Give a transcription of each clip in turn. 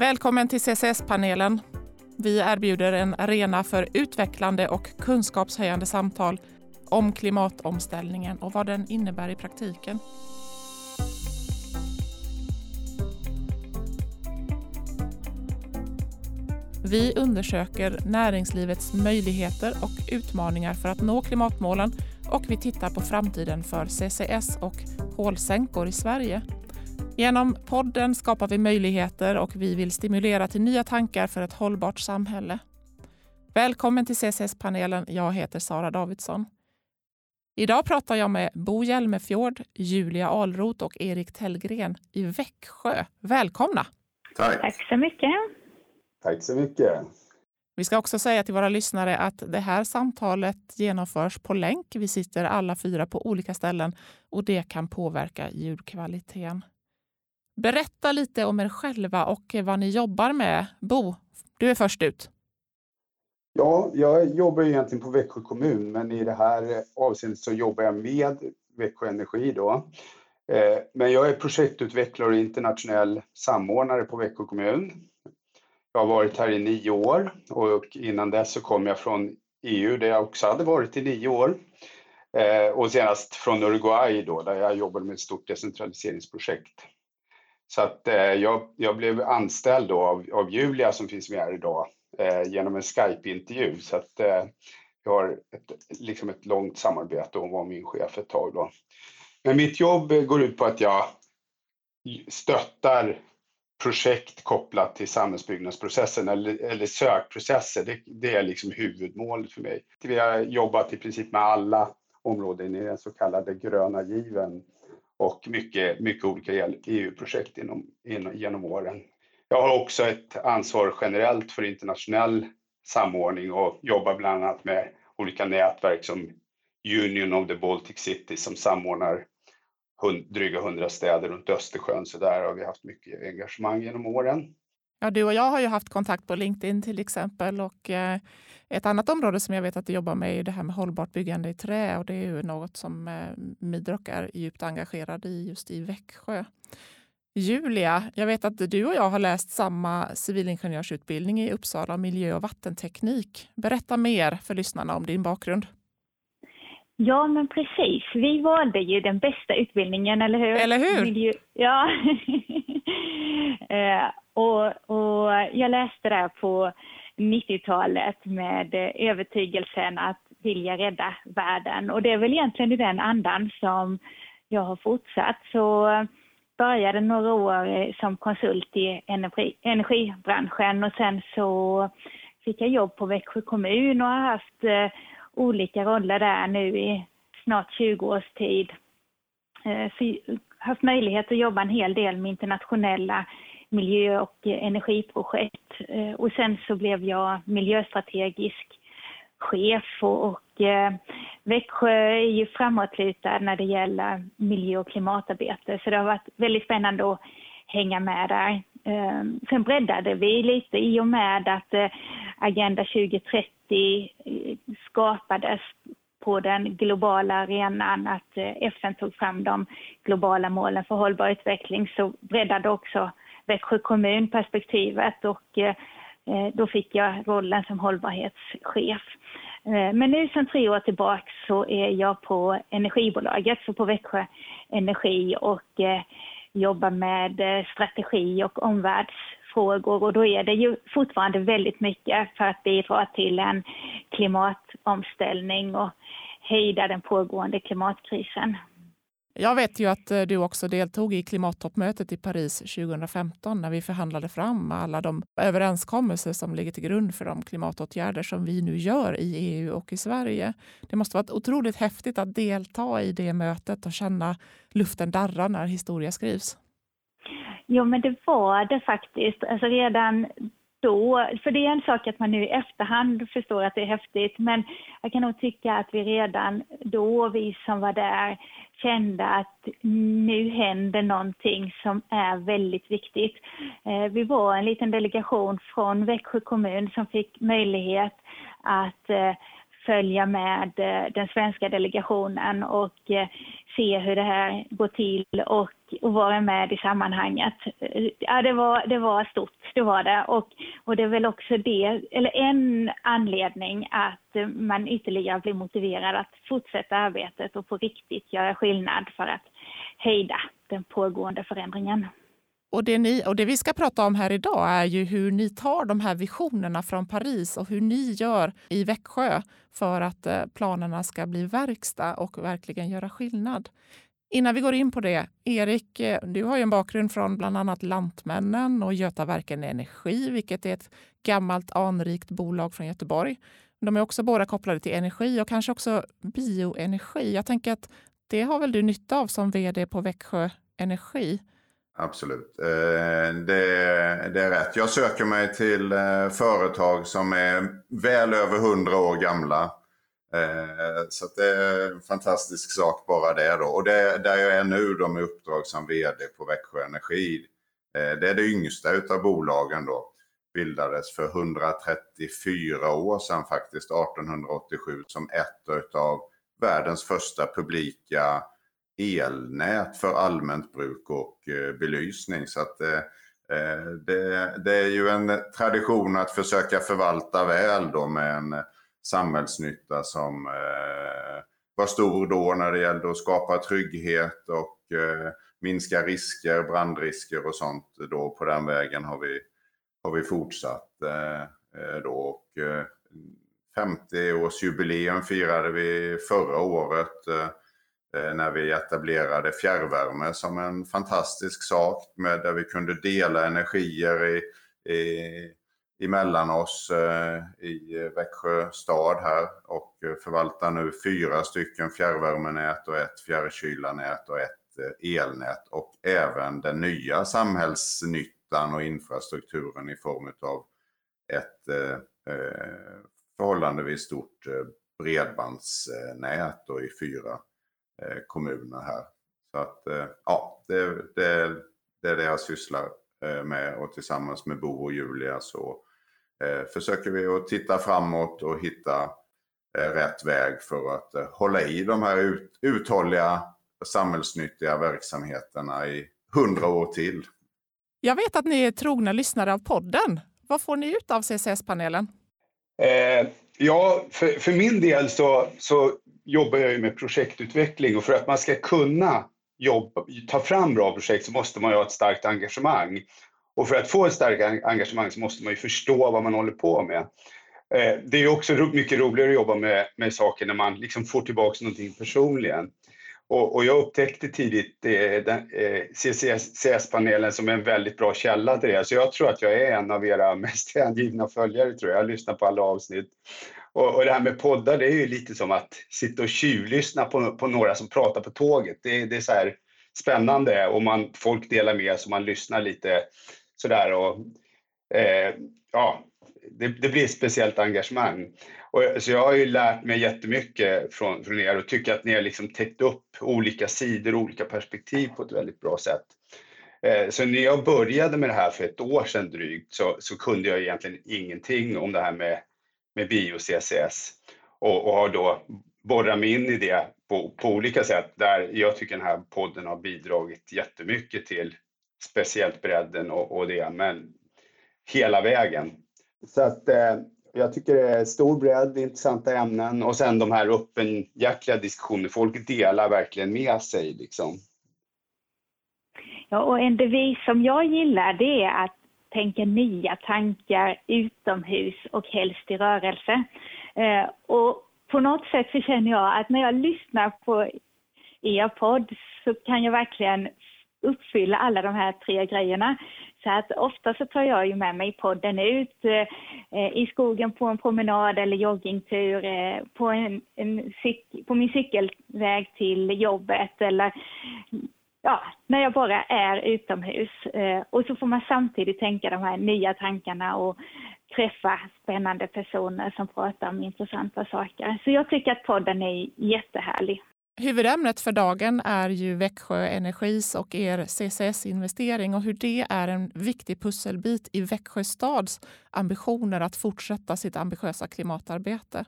Välkommen till CCS-panelen. Vi erbjuder en arena för utvecklande och kunskapshöjande samtal om klimatomställningen och vad den innebär i praktiken. Vi undersöker näringslivets möjligheter och utmaningar för att nå klimatmålen och vi tittar på framtiden för CCS och kolsänkor i Sverige. Genom podden skapar vi möjligheter och vi vill stimulera till nya tankar för ett hållbart samhälle. Välkommen till CCS-panelen. Jag heter Sara Davidsson. Idag pratar jag med Bo Hjelmefjord, Julia Alroth och Erik Tellgren i Växjö. Välkomna! Tack. Tack så mycket. Tack så mycket. Vi ska också säga till våra lyssnare att det här samtalet genomförs på länk. Vi sitter alla fyra på olika ställen och det kan påverka ljudkvaliteten. Berätta lite om er själva och vad ni jobbar med. Bo, du är först ut. Ja, jag jobbar egentligen på Växjö kommun, men i det här avseendet så jobbar jag med Växjö Energi då. Eh, men jag är projektutvecklare och internationell samordnare på Växjö kommun. Jag har varit här i nio år och innan dess så kom jag från EU där jag också hade varit i nio år. Eh, och senast från Uruguay då, där jag jobbade med ett stort decentraliseringsprojekt. Så att eh, jag, jag, blev anställd då av, av, Julia som finns med här idag eh, genom en Skype-intervju. Så att eh, jag har ett, liksom ett långt samarbete och hon var min chef ett tag då. Men mitt jobb går ut på att jag stöttar projekt kopplat till samhällsbyggnadsprocessen eller, eller sökprocesser. Det, det, är liksom huvudmålet för mig. Vi har jobbat i princip med alla områden i den så kallade gröna given och mycket, mycket olika EU-projekt inom, inom, genom åren. Jag har också ett ansvar generellt för internationell samordning och jobbar bland annat med olika nätverk som Union of the Baltic City som samordnar hund, dryga hundra städer runt Östersjön. Så där har vi haft mycket engagemang genom åren. Ja, du och jag har ju haft kontakt på LinkedIn till exempel och eh, ett annat område som jag vet att du jobbar med är det här med hållbart byggande i trä och det är ju något som eh, Midrock är djupt engagerad i just i Växjö. Julia, jag vet att du och jag har läst samma civilingenjörsutbildning i Uppsala, miljö och vattenteknik. Berätta mer för lyssnarna om din bakgrund. Ja, men precis. Vi valde ju den bästa utbildningen, eller hur? Eller hur? Miljö... Ja. Och, och jag läste det på 90-talet med övertygelsen att vilja rädda världen. Och det är väl egentligen i den andan som jag har fortsatt. Så började några år som konsult i energi, energibranschen och sen så fick jag jobb på Växjö kommun och har haft eh, olika roller där nu i snart 20 års tid. Eh, haft möjlighet att jobba en hel del med internationella miljö och energiprojekt. Eh, och sen så blev jag miljöstrategisk chef och, och eh, Växjö är ju framåtlutad när det gäller miljö och klimatarbete så det har varit väldigt spännande att hänga med där. Eh, sen breddade vi lite i och med att eh, Agenda 2030 skapades på den globala arenan, att eh, FN tog fram de globala målen för hållbar utveckling så breddade också Växjö kommun perspektivet och eh, då fick jag rollen som hållbarhetschef. Eh, men nu sedan tre år tillbaka så är jag på energibolaget, så på Växjö Energi och eh, jobbar med eh, strategi och omvärldsfrågor och då är det ju fortfarande väldigt mycket för att bidra till en klimatomställning och hejda den pågående klimatkrisen. Jag vet ju att eh, du också deltog i klimattoppmötet i Paris 2015 när vi förhandlade fram alla de överenskommelser som ligger till grund för de klimatåtgärder som vi nu gör i EU och i Sverige. Det måste varit otroligt häftigt att delta i det mötet och känna luften darra när historia skrivs. Jo, men det var det faktiskt. Alltså redan då, för det är en sak att man nu i efterhand förstår att det är häftigt, men jag kan nog tycka att vi redan då, vi som var där, kände att nu händer någonting som är väldigt viktigt. Eh, vi var en liten delegation från Växjö kommun som fick möjlighet att eh, följa med eh, den svenska delegationen och se hur det här går till och, och vara med i sammanhanget. Ja, det var, det var stort. det var det. Och, och det är väl också det, eller en anledning att man ytterligare blir motiverad att fortsätta arbetet och på riktigt göra skillnad för att hejda den pågående förändringen. Och det, ni, och det vi ska prata om här idag är ju hur ni tar de här visionerna från Paris och hur ni gör i Växjö för att eh, planerna ska bli verkstad och verkligen göra skillnad. Innan vi går in på det, Erik, eh, du har ju en bakgrund från bland annat Lantmännen och Götaverken Energi, vilket är ett gammalt anrikt bolag från Göteborg. De är också båda kopplade till energi och kanske också bioenergi. Jag tänker att det har väl du nytta av som vd på Växjö Energi? Absolut, eh, det, det, är rätt. Jag söker mig till eh, företag som är väl över 100 år gamla. Eh, så det är en fantastisk sak bara det då. Och det, där jag är nu då med uppdrag som vd på Växjö Energi. Det är det yngsta utav bolagen då. Bildades för 134 år sedan faktiskt, 1887, som ett utav världens första publika elnät för allmänt bruk och eh, belysning. Så att eh, eh, det, det, är ju en tradition att försöka förvalta väl då med en samhällsnytta som var stor då när det gällde att skapa trygghet och minska risker, brandrisker och sånt. Då på den vägen har vi, har vi fortsatt. Då. Och 50-årsjubileum firade vi förra året Eh, när vi etablerade fjärrvärme som en fantastisk sak med där vi kunde dela energier i, i, emellan oss eh, i Växjö stad här och förvaltar nu fyra stycken fjärrvärmenät och ett fjärrkylarnät och ett eh, elnät och även den nya samhällsnyttan och infrastrukturen i form av ett eh, eh, förhållandevis stort bredbandsnät då i fyra kommuner här. Så att eh, ja, det, det, det är det jag sysslar eh, med och tillsammans med Bo och Julia så försöker vi att titta framåt och hitta rätt väg för att hålla i de här ut, uthålliga samhällsnyttiga verksamheterna i hundra år till. Jag vet att ni är trogna lyssnare av podden. Vad får ni ut av CCS-panelen? Eh, ja, för, för min del så, så jobbar jag ju med projektutveckling och för att man ska kunna jobba, ta fram bra projekt så måste man ju ha ett starkt engagemang. Och för att få ett starkt engagemang så måste man ju förstå vad man håller på med. Eh, det är också mycket roligare att jobba med, med saker när man liksom får tillbaka någonting personligen. Och, och jag upptäckte tidigt eh, eh CCS-panelen som en väldigt bra källa till det. Så jag tror att jag är en av era mest hängivna följare. Tror jag. jag lyssnar på alla avsnitt. Och, och det här med poddar, det är ju lite som att sitta och tjuvlyssna på, på några som pratar på tåget. Det, det är så här spännande och man, folk delar med sig och man lyssnar lite sådär. Och, eh, ja, det, det, blir ett speciellt engagemang. Och, så jag har ju lärt mig jättemycket från, från er och tycker att ni har liksom täckt upp olika sidor, och olika perspektiv på ett väldigt bra sätt. Eh, så när jag började med det här för ett år sedan drygt så, så kunde jag egentligen ingenting om det här med med bio-CCS och, och har då borrat mig in i det på, på olika sätt där jag tycker den här podden har bidragit jättemycket till speciellt bredden och, och det, men hela vägen. Så att eh, jag tycker det är stor bredd, intressanta ämnen och sen de här öppenhjärtiga diskussionerna. Folk delar verkligen med sig liksom. Ja, och en devis som jag gillar det är att tänka nya tankar utomhus och helst i rörelse. Eh, och på något sätt så känner jag att när jag lyssnar på er podd så kan jag verkligen uppfylla alla de här tre grejerna. Så att ofta så tar jag ju med mig podden ut eh, i skogen på en promenad eller joggingtur, eh, på, en, en på min cykelväg till jobbet eller ja, när jag bara är utomhus. Eh, och så får man samtidigt tänka de här nya tankarna och träffa spännande personer som pratar om intressanta saker. Så jag tycker att podden är jättehärlig. Huvudämnet för dagen är ju Växjö Energis och er CCS-investering och hur det är en viktig pusselbit i Växjö stads ambitioner att fortsätta sitt ambitiösa klimatarbete.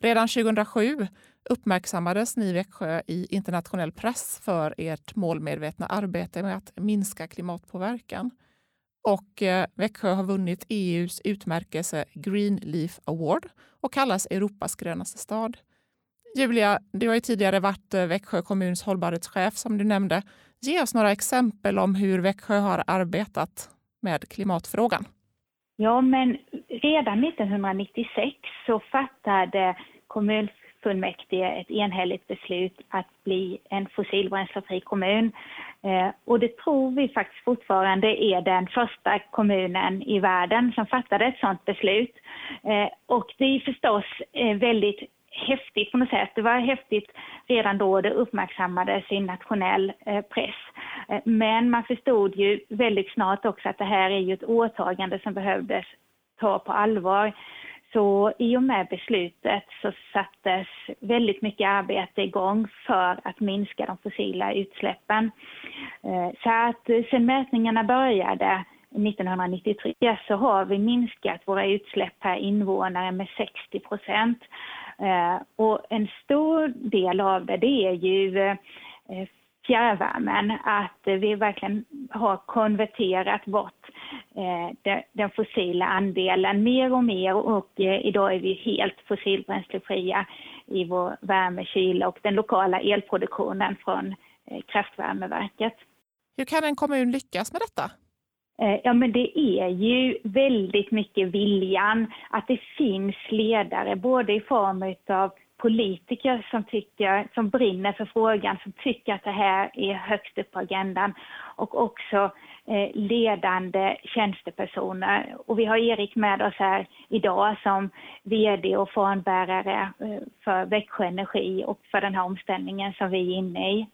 Redan 2007 uppmärksammades ni i Växjö i internationell press för ert målmedvetna arbete med att minska klimatpåverkan. Och eh, Växjö har vunnit EUs utmärkelse Green Leaf Award och kallas Europas grönaste stad. Julia, du har ju tidigare varit eh, Växjö kommuns hållbarhetschef som du nämnde. Ge oss några exempel om hur Växjö har arbetat med klimatfrågan. Ja, men redan 1996 så fattade kommunfullmäktige ett enhälligt beslut att bli en fossilbränslefri kommun. Eh, och det tror vi faktiskt fortfarande är den första kommunen i världen som fattade ett sådant beslut. Eh, och det är förstås eh, väldigt häftigt på något sätt. Det var häftigt redan då det uppmärksammades i nationell eh, press. Eh, men man förstod ju väldigt snart också att det här är ju ett åtagande som behövdes ta på allvar. Så i och med beslutet så sattes väldigt mycket arbete igång för att minska de fossila utsläppen. Eh, så att sen mätningarna började 1993 så har vi minskat våra utsläpp per invånare med 60 procent. Eh, och en stor del av det, det är ju eh, fjärrvärmen, att vi verkligen har konverterat bort eh, den fossila andelen mer och mer och eh, idag är vi helt fossilbränslefria i vår värme, kyla och den lokala elproduktionen från eh, kraftvärmeverket. Hur kan en kommun lyckas med detta? Eh, ja, men det är ju väldigt mycket viljan, att det finns ledare, både i form av politiker som, tycker, som brinner för frågan, som tycker att det här är högst upp på agendan och också eh, ledande tjänstepersoner. Och vi har Erik med oss här idag som VD och fanbärare eh, för Växjö Energi och för den här omställningen som vi är inne i.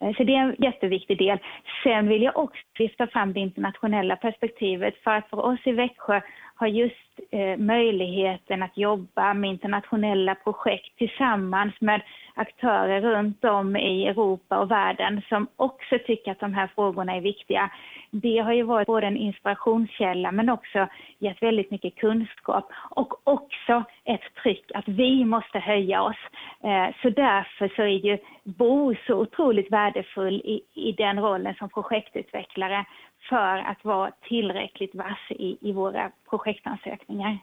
Eh, så det är en jätteviktig del. Sen vill jag också lyfta fram det internationella perspektivet för att för oss i Växjö har just eh, möjligheten att jobba med internationella projekt tillsammans med aktörer runt om i Europa och världen som också tycker att de här frågorna är viktiga. Det har ju varit både en inspirationskälla men också gett väldigt mycket kunskap och också ett tryck att vi måste höja oss. Eh, så därför så är ju Bo så otroligt värdefull i, i den rollen som projektutvecklare för att vara tillräckligt vass i, i våra projektansökningar.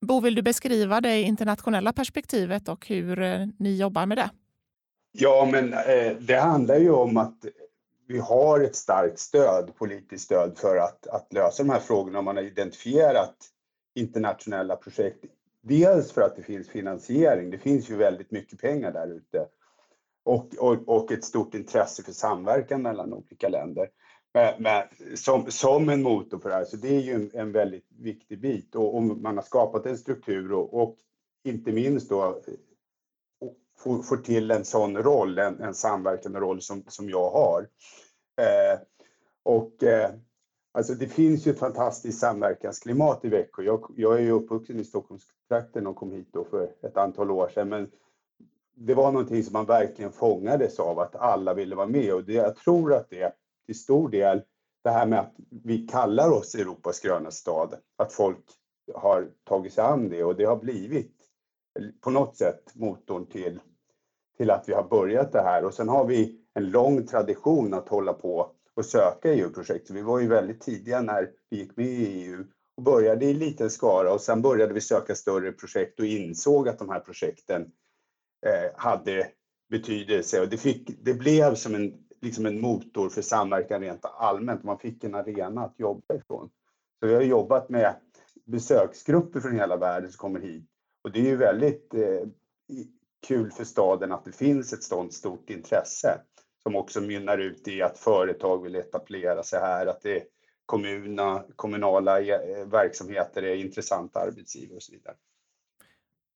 Bo, vill du beskriva det internationella perspektivet och hur eh, ni jobbar med det? Ja, men eh, det handlar ju om att vi har ett starkt stöd, politiskt stöd för att, att lösa de här frågorna. Man har identifierat internationella projekt. Dels för att det finns finansiering, det finns ju väldigt mycket pengar där ute. Och, och, och ett stort intresse för samverkan mellan olika länder med, med, som, som en motor för det här, så det är ju en, en väldigt viktig bit. Och, och, man har skapat en struktur och, och inte minst då får, får till en sån roll, en, en samverkande roll som, som jag har. Eh, och eh, alltså det finns ju ett fantastiskt samverkansklimat i Växjö. Jag, jag är ju uppvuxen i Stockholmstrakten och kom hit då för ett antal år sedan. Men det var någonting som man verkligen fångades av, att alla ville vara med. Och det, jag tror att det till stor del det här med att vi kallar oss Europas gröna stad, att folk har tagit sig an det och det har blivit på något sätt motorn till, till att vi har börjat det här. Och sen har vi en lång tradition att hålla på och söka EU-projekt. Vi var ju väldigt tidiga när vi gick med i EU och började i liten skara och sen började vi söka större projekt och insåg att de här projekten eh, hade betydelse och det, fick, det blev som en liksom en motor för samverkan rent allmänt. Man fick en arena att jobba ifrån. Så vi har jobbat med besöksgrupper från hela världen som kommer hit. Och det är ju väldigt eh, kul för staden att det finns ett sådant stort intresse som också mynnar ut i att företag vill etablera sig här, att det kommuna, kommunala eh, verksamheter är intressanta arbetsgivare och så vidare.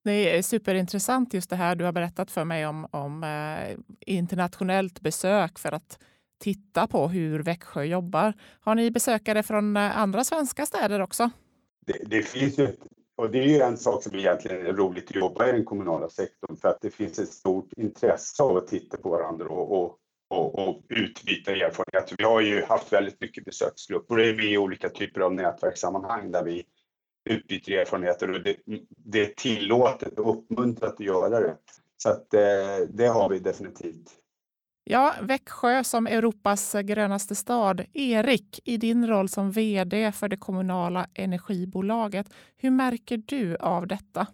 Det är superintressant just det här du har berättat för mig om, om eh, internationellt besök för att titta på hur Växjö jobbar. Har ni besökare från eh, andra svenska städer också? Det, det finns ju, och det är ju en sak som egentligen är roligt att jobba i den kommunala sektorn för att det finns ett stort intresse av att titta på varandra och, och, och, och utbyta erfarenheter. Vi har ju haft väldigt mycket besöksgrupper och är i olika typer av nätverkssammanhang där vi utbyter erfarenheter och det, det är tillåtet och uppmuntrat att göra det. Så att, eh, det har vi definitivt. Ja, Växjö som Europas grönaste stad. Erik, i din roll som vd för det kommunala energibolaget, hur märker du av detta?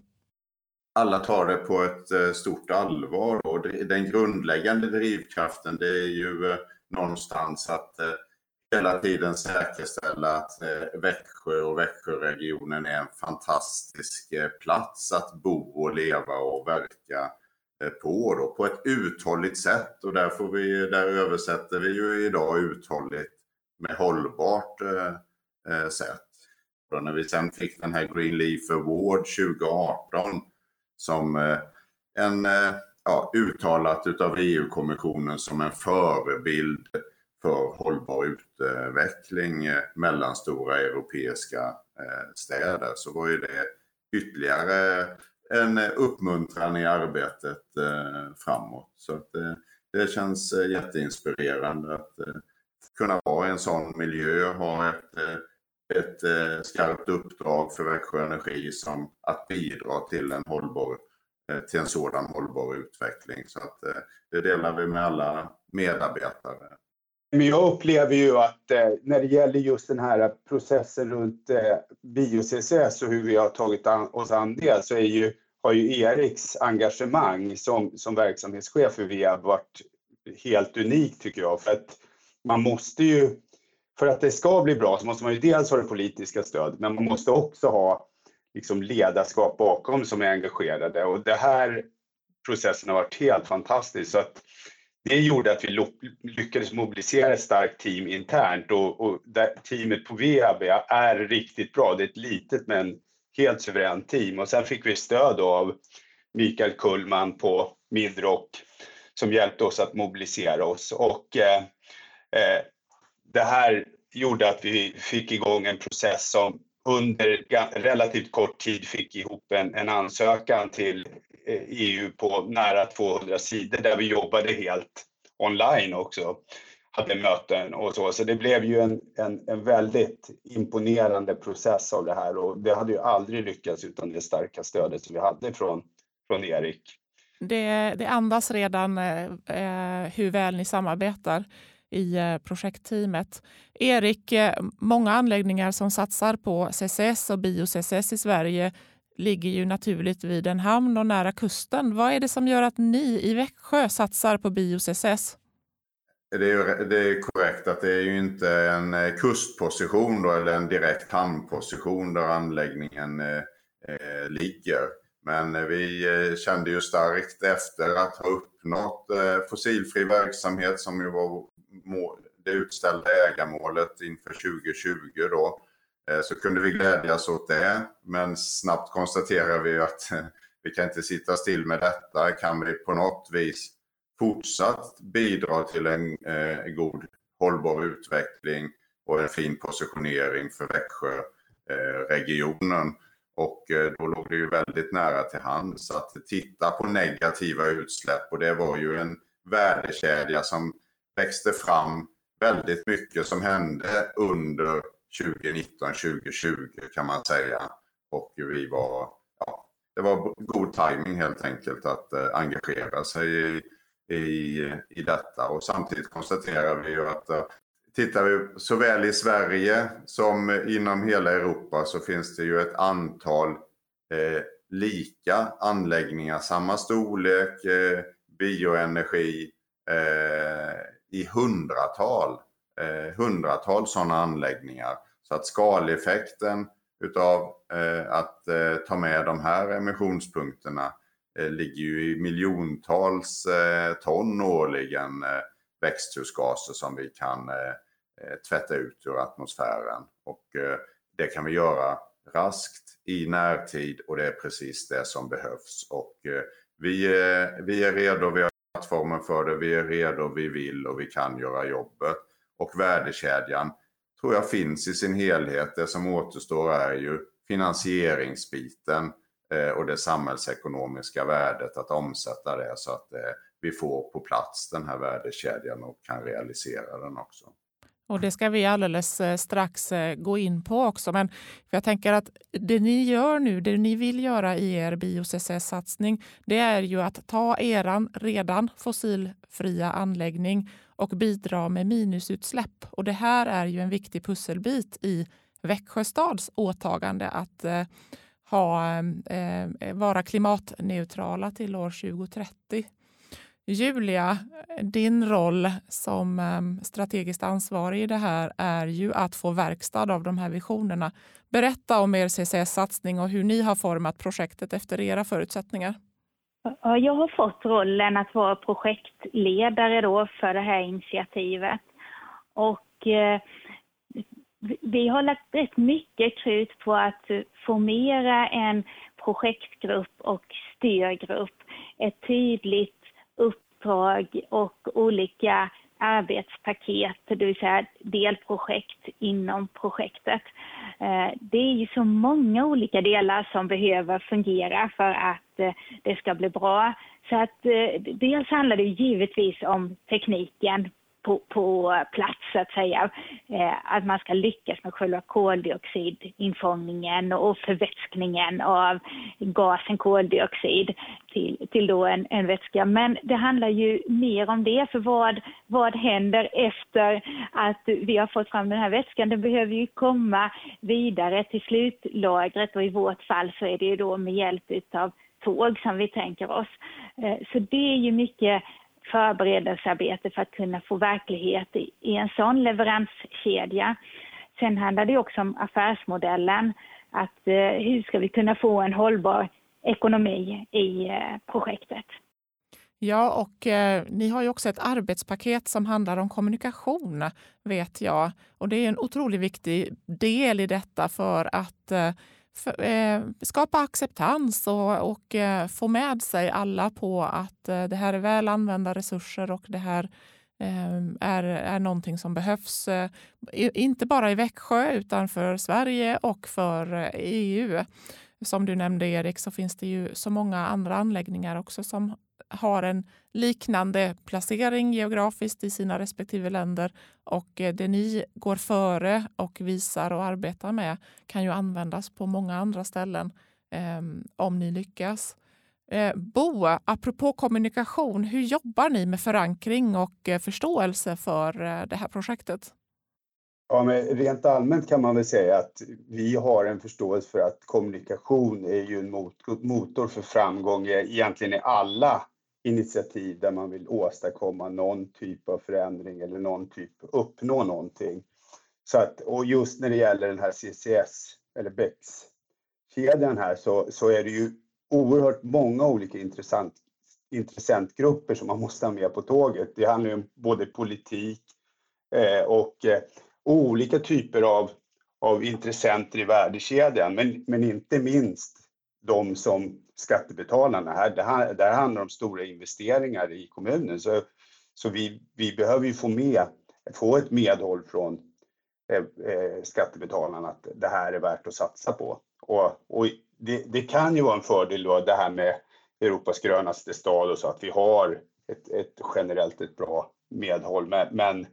Alla tar det på ett eh, stort allvar och den grundläggande drivkraften det är ju eh, någonstans att eh, hela tiden säkerställa att eh, Växjö och Växjöregionen är en fantastisk eh, plats att bo och leva och verka eh, på då, på ett uthålligt sätt och där, får vi, där översätter vi ju idag uthålligt med hållbart eh, eh sätt. Och när vi sen fick den här Green Leaf Award 2018 som eh, en eh, ja, uttalat utav EU-kommissionen som en förebild för hållbar utveckling eh, mellan stora europeiska eh, städer så var ju det ytterligare en uppmuntran i arbetet eh, framåt. Så att, det känns jätteinspirerande att kunna vara i en sån miljö, ha ett, ett skarpt uppdrag för Växjö Energi som att bidra till en, hållbar, till en sådan hållbar utveckling. Så att det delar vi med alla medarbetare. Men jag upplever ju att eh, när det gäller just den här processen runt eh, bio-CCS och hur vi har tagit an, oss an det så är ju, har ju Eriks engagemang som, som verksamhetschef för VEAB varit helt unikt tycker jag. För att man måste ju, för att det ska bli bra så måste man ju dels ha det politiska stöd men man måste också ha liksom ledarskap bakom som är engagerade och det här processen har varit helt fantastisk. Så att det gjorde att vi lyckades mobilisera ett starkt team internt och, och teamet på VAB är riktigt bra. Det är ett litet men helt suveränt team och sen fick vi stöd av Mikael Kullman på Midrock som hjälpte oss att mobilisera oss och eh, eh, det här gjorde att vi fick igång en process som under relativt kort tid fick ihop en, en ansökan till EU på nära 200 sidor där vi jobbade helt online också. Hade möten och så. Så det blev ju en, en, en väldigt imponerande process av det här och det hade ju aldrig lyckats utan det starka stödet som vi hade från, från Erik. Det, det andas redan eh, eh hur väl ni samarbetar i eh, projektteamet. Erik, eh, många anläggningar som satsar på CCS och bio-CCS i Sverige ligger ju naturligt vid en hamn och nära kusten. Vad är det som gör att ni i Växjö satsar på bio-CCS? Det är, det är korrekt att det är ju inte en eh, kustposition då, eller en direkt hamnposition där anläggningen eh, eh ligger. Men eh, vi kände ju starkt efter att ha uppnått eh, fossilfri verksamhet som ju var det utställda ägarmålet inför 2020 då Eh, så kunde vi glädjas åt det. Men snabbt konstaterar vi att eh, vi kan inte sitta still med detta. Kan vi på något vis fortsatt bidra till en eh, god hållbar utveckling och en fin positionering för Växjöregionen. Eh, och då låg det ju väldigt nära till hands att titta på negativa utsläpp och det var ju en värdekedja som växte fram väldigt mycket som hände under 2019, 2020 kan man säga. Och vi var, ja, det var god timing helt enkelt att eh, engagera sig i, i, i detta. Och samtidigt konstaterar vi ju att eh, tittar vi såväl i Sverige som inom hela Europa så finns det ju ett antal eh, lika anläggningar, samma storlek, eh, bioenergi eh, i hundratal eh, hundratals sådana anläggningar. Så att skaleffekten utav eh, att eh, ta med de här emissionspunkterna eh, ligger ju i miljontals eh, ton årligen eh, växthusgaser som vi kan eh, eh tvätta ut ur atmosfären. Och eh, det kan vi göra raskt i närtid och det är precis det som behövs. Och eh, vi, vi är redo, vi har plattformen för det, vi är redo, vi vill och vi kan göra jobbet och värdekedjan tror jag finns i sin helhet. Det som återstår är ju finansieringsbiten eh, och det samhällsekonomiska värdet att omsätta det så att eh, vi får på plats den här värdekedjan och kan realisera den också. Och det ska vi alldeles eh, strax gå in på också. Men jag tänker att det ni gör nu, det ni vill göra i er bio-CCS-satsning, det är ju att ta eran redan fossilfria anläggning och bidra med minusutsläpp. Och det här är ju en viktig pusselbit i Växjö stads åtagande att eh, ha, eh, vara klimatneutrala till år 2030. Julia, din roll som eh, strategiskt ansvarig i det här är ju att få verkstad av de här visionerna. Berätta om er CCS-satsning och hur ni har format projektet efter era förutsättningar. Jag har fått rollen att vara projektledare då för det här initiativet. Och eh, vi har lagt rätt mycket krut på att formera en projektgrupp och styrgrupp. Ett tydligt uppdrag och olika arbetspaket, det vill säga delprojekt inom projektet. Eh, det är ju så många olika delar som behöver fungera för att Eh, det ska bli bra. Så att eh, dels handlar det givetvis om tekniken på, på plats så att säga. Eh, att man ska lyckas med själva koldioxidinfångningen och förvätskningen av gasen koldioxid till, till då en, en vätska. Men det handlar ju mer om det, för vad, vad händer efter att vi har fått fram den här vätskan? Den behöver ju komma vidare till slutlagret och i vårt fall så är det ju då med hjälp av tåg som vi tänker oss. Eh, så det är ju mycket förberedelsearbete för att kunna få verklighet i, en sån leveranskedja. Sen handlar det också om affärsmodellen, att eh, hur ska vi kunna få en hållbar ekonomi i eh, projektet. Ja, och eh, ni har ju också ett arbetspaket som handlar om kommunikation, vet jag. Och det är en otroligt viktig del i detta för att eh, för, eh, skapa acceptans och, och eh, få med sig alla på att eh, det här är väl använda resurser och det här eh, är, är någonting som behövs. Eh, inte bara i Växjö utan för Sverige och för eh, EU. Som du nämnde Erik så finns det ju så många andra anläggningar också som har en liknande placering geografiskt i sina respektive länder och eh, det ni går före och visar och arbetar med kan ju användas på många andra ställen eh, om ni lyckas. Eh, Bo, apropå kommunikation, hur jobbar ni med förankring och eh, förståelse för eh, det här projektet? Ja, men rent allmänt kan man väl säga att vi har en förståelse för att kommunikation är ju en motor för framgång egentligen i alla initiativ där man vill åstadkomma någon typ av förändring eller någon typ, uppnå någonting. Så att, och just när det gäller den här CCS eller BEX-kedjan här så, så är det ju oerhört många olika intressant, intressentgrupper som man måste ha med på tåget. Det handlar ju om både politik eh, och eh, olika typer av, av intressenter i värdekedjan, men, men inte minst de som skattebetalarna. Här, det, här, det här handlar om stora investeringar i kommunen. Så, så vi, vi behöver ju få, med, få ett medhåll från eh, eh, skattebetalarna att det här är värt att satsa på. Och, och det, det, kan ju vara en fördel då det här med Europas grönaste stad och så att vi har ett, ett generellt ett bra medhåll. Men, men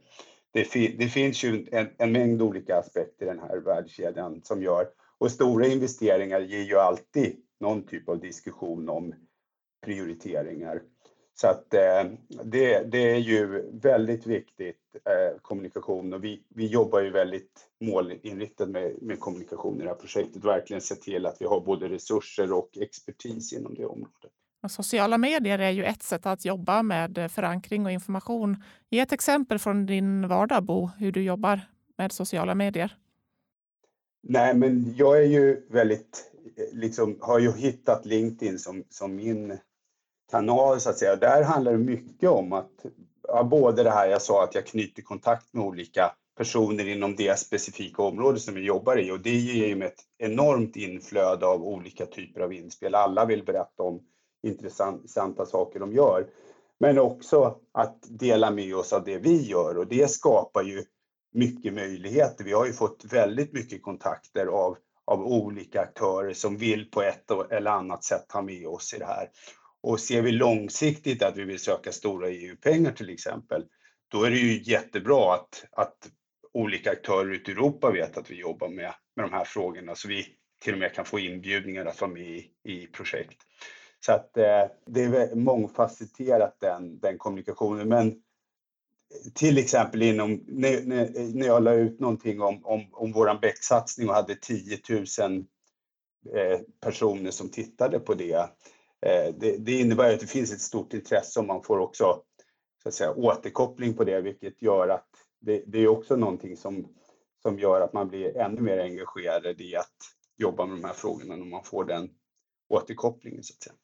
det, det, finns ju en, en, mängd olika aspekter i den här värdekedjan som gör och stora investeringar ger ju alltid någon typ av diskussion om prioriteringar. Så att eh, det, det, är ju väldigt viktigt eh, kommunikation och vi, vi jobbar ju väldigt målinriktat med, med kommunikation i det här projektet. Verkligen se till att vi har både resurser och expertis inom det området. Sociala medier är ju ett sätt att jobba med förankring och information. Ge ett exempel från din vardag, Bo, hur du jobbar med sociala medier. Nej, men jag är ju väldigt liksom, har ju hittat LinkedIn som, som min kanal så att säga. Där handlar det mycket om att, ja, både det här jag sa att jag knyter kontakt med olika personer inom det specifika område som jag jobbar i och det ger ju mig ett enormt inflöde av olika typer av inspel. Alla vill berätta om intressanta saker de gör. Men också att dela med oss av det vi gör och det skapar ju mycket möjligheter. Vi har ju fått väldigt mycket kontakter av av olika aktörer som vill på ett eller annat sätt ha med oss i det här. Och ser vi långsiktigt att vi vill söka stora EU-pengar till exempel, då är det ju jättebra att, att olika aktörer ute i Europa vet att vi jobbar med, med de här frågorna, så vi till och med kan få inbjudningar att vara med i, i projekt. Så att eh, det är mångfacetterat den, den kommunikationen. Men till exempel inom, när, när jag la ut någonting om, om, om våran bäcksatsning och hade 10 000 eh, personer som tittade på det. Eh, det. det. innebär att det finns ett stort intresse och man får också så att säga, återkoppling på det, vilket gör att det, det är också någonting som, som gör att man blir ännu mer engagerad i att jobba med de här frågorna när man får den återkopplingen så att säga.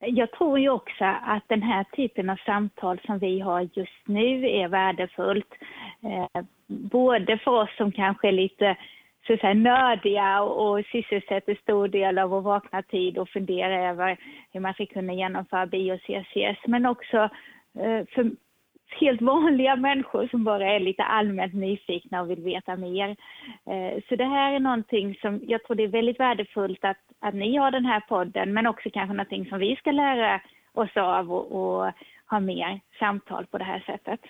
Jag tror ju också att den här typen av samtal som vi har just nu är värdefullt. Eh, både för oss som kanske är lite så att säga, nördiga och sysselsätter stor del av vår vakna tid och funderar över hur man ska kunna genomföra bio-CCS, men också eh, för helt vanliga människor som bara är lite allmänt nyfikna och vill veta mer. Eh, så det här är någonting som jag tror det är väldigt värdefullt att, att ni har den här podden, men också kanske någonting som vi ska lära oss av och, och ha mer samtal på det här sättet.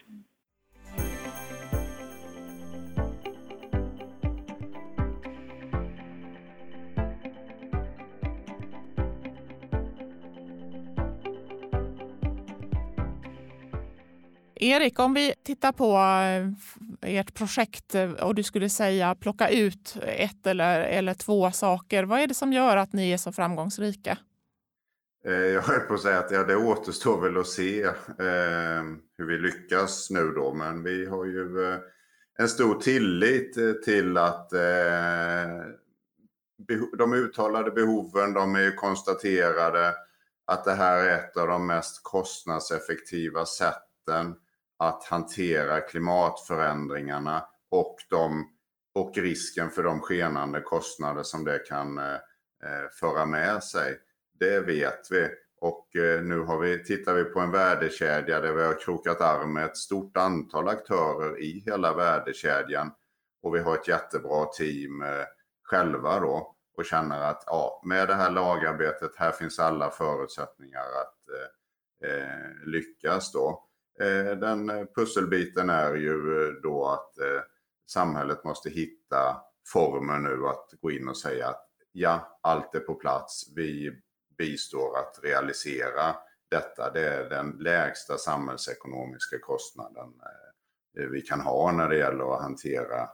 Erik, om vi tittar på eh, ert projekt eh, och du skulle säga plocka ut ett eller, eller två saker. Vad är det som gör att ni är så framgångsrika? Eh, jag höll på att säga att ja, det återstår väl att se eh, hur vi lyckas nu då. Men vi har ju eh, en stor tillit till att eh, de uttalade behoven, de är ju konstaterade. Att det här är ett av de mest kostnadseffektiva sätten att hantera klimatförändringarna och, de, och risken för de skenande kostnader som det kan eh, eh, föra med sig. Det vet vi. Och eh, nu har vi, tittar vi på en värdekedja där vi har krokat arm med ett stort antal aktörer i hela värdekedjan. Och vi har ett jättebra team själva då och känner att ja, med det här lagarbetet, här finns alla förutsättningar att eh, eh lyckas då. Eh, den eh, pusselbiten är ju eh, då att samhället måste hitta former nu att gå in och säga att ja, allt är på plats. Vi bistår att realisera detta. Det är den lägsta samhällsekonomiska kostnaden vi kan ha när det gäller att hantera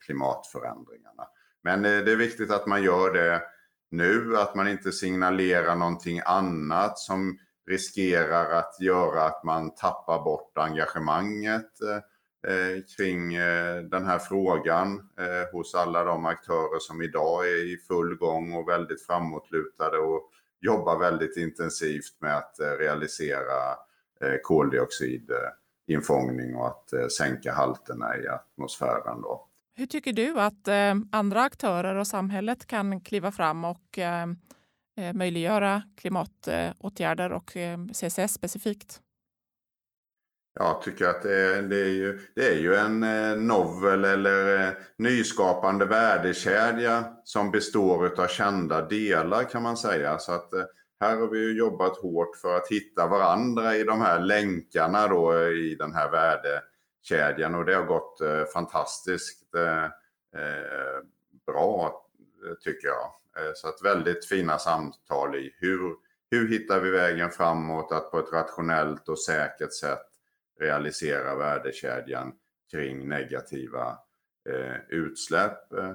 klimatförändringarna. Men det är viktigt att man gör det nu, att man inte signalerar någonting annat som riskerar att göra att man tappar bort engagemanget eh, kring eh, den här frågan eh, hos alla de aktörer som idag är i full gång och väldigt framåtlutade och jobbar väldigt intensivt med att realisera koldioxidinfångning och att sänka halterna i atmosfären. Då. Hur tycker du att andra aktörer och samhället kan kliva fram och Eh, möjliggöra klimatåtgärder och eh, CCS specifikt? Jag tycker att det är, ju, det är ju en eh, novel eller nyskapande värdekedja som består av kända delar kan man säga. Så att här har vi ju jobbat hårt för att hitta varandra i de här länkarna då i den här värdekedjan och det har gått fantastiskt bra Eh, tycker jag. Eh, så att väldigt fina samtal i hur, hur hittar vi vägen framåt att på ett rationellt och säkert sätt realisera värdekedjan kring negativa eh, utsläpp. Eh,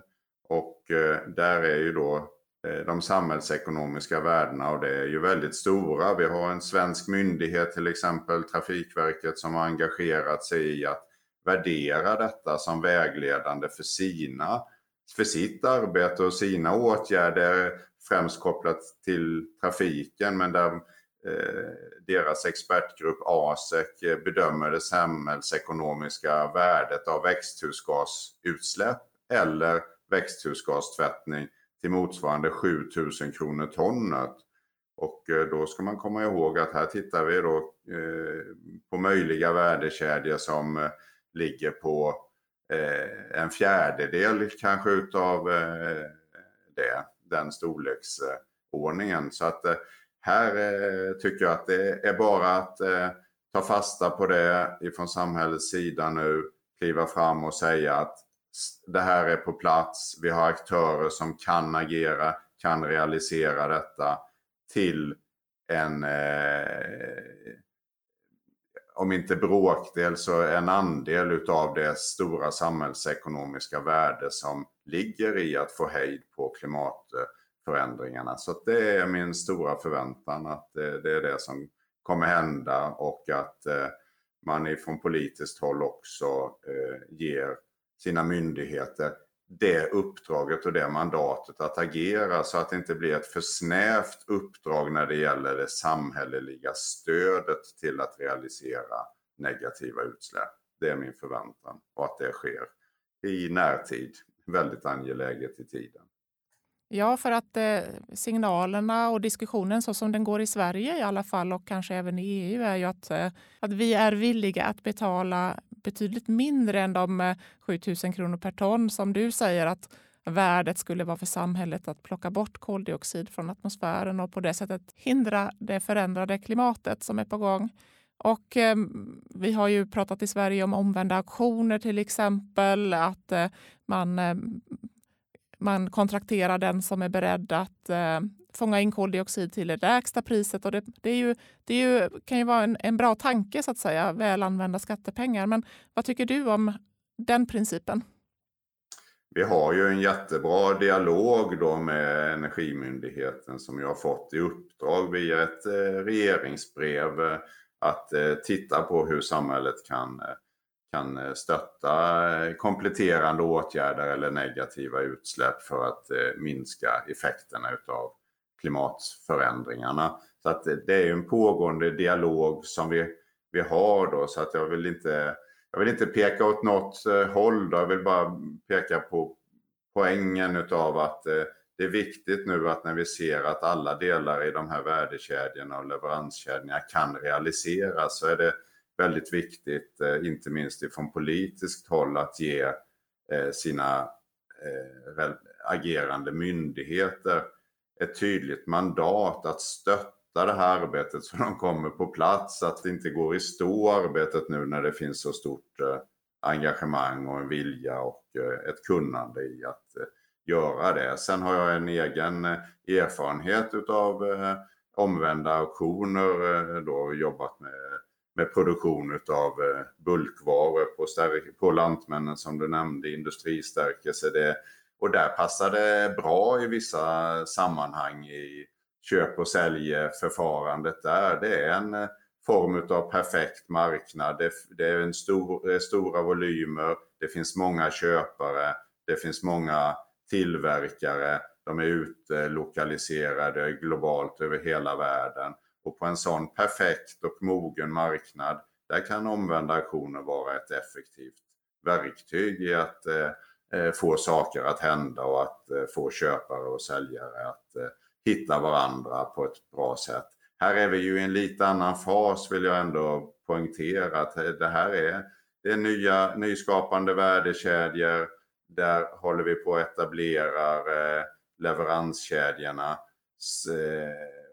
och eh, där är ju då eh, de samhällsekonomiska värdena och det är ju väldigt stora. Vi har en svensk myndighet till exempel Trafikverket som har engagerat sig i att värdera detta som vägledande för sina för sitt arbete och sina åtgärder främst kopplat till trafiken men där eh, deras expertgrupp ASEC bedömer det samhällsekonomiska värdet av växthusgasutsläpp eller växthusgastvättning till motsvarande 7000 kronor tonnet. Och eh, då ska man komma ihåg att här tittar vi då eh, på möjliga värdekedjor som eh, ligger på Eh, en fjärdedel kanske utav eh, det, den storleksordningen. Så att eh, här eh, tycker jag att det är bara att eh, ta fasta på det ifrån samhällets sida nu, kliva fram och säga att det här är på plats, vi har aktörer som kan agera, kan realisera detta till en, eh, om inte bråkdel så en andel utav det stora samhällsekonomiska värde som ligger i att få hejd på klimatförändringarna. Så det är min stora förväntan att det, det är det som kommer hända och att eh, man ifrån politiskt håll också eh, ger sina myndigheter det uppdraget och det mandatet att agera så att det inte blir ett för snävt uppdrag när det gäller det samhälleliga stödet till att realisera negativa utsläpp. Det är min förväntan och att det sker i närtid. Väldigt angeläget i tiden. Ja, för att eh, signalerna och diskussionen så som den går i Sverige i alla fall och kanske även i EU är ju att, eh, att vi är villiga att betala betydligt mindre än de 7 eh, 000 kronor per ton som du säger att värdet skulle vara för samhället att plocka bort koldioxid från atmosfären och på det sättet hindra det förändrade klimatet som är på gång. Och eh, vi har ju pratat i Sverige om omvända auktioner till exempel, att eh, man eh, man kontrakterar den som är beredd att eh, fånga in koldioxid till det lägsta priset. Och det, det, är ju, det är ju, kan ju vara en, en bra tanke, så att säga, väl använda skattepengar. Men vad tycker du om den principen? Vi har ju en jättebra dialog då med Energimyndigheten som jag har fått i uppdrag via ett eh, regeringsbrev eh, att eh, titta på hur samhället kan kan eh, stötta eh, kompletterande åtgärder eller negativa utsläpp för att eh, minska effekterna utav klimatförändringarna. Så att det är en pågående dialog som vi, vi har då så att jag vill inte jag vill inte peka åt något håll då, jag vill bara peka på poängen utav att det är viktigt nu att när vi ser att alla delar i de här värdekedjorna och leveranskedjorna kan realiseras så är det väldigt viktigt, eh, inte minst från politiskt håll, att ge eh, sina eh, agerande myndigheter ett tydligt mandat att stötta det här arbetet så de kommer på plats, att det inte går i stå arbetet nu när det finns så stort engagemang och en vilja och ett kunnande i att göra det. Sen har jag en egen erfarenhet utav omvända auktioner då jobbat med med produktion av eh, bulkvaror på, på Lantmännen som du nämnde, industristärkelse. Det, och där passar det bra i vissa sammanhang i köp och säljförfarandet där. Det är en eh, form av perfekt marknad. Det, det är en stor, det är stora volymer, det finns många köpare, det finns många tillverkare, de är utlokaliserade globalt över hela världen. Och på en sån perfekt och mogen marknad, där kan omvända aktioner vara ett effektivt verktyg i att eh, eh, få saker att hända och att eh, få köpare och säljare att eh, hitta varandra på ett bra sätt. Här är vi ju i en lite annan fas vill jag ändå poängtera att eh, det här är, det är nya nyskapande värdekedjor. Där håller vi på att etablera eh, leveranskedjorna eh,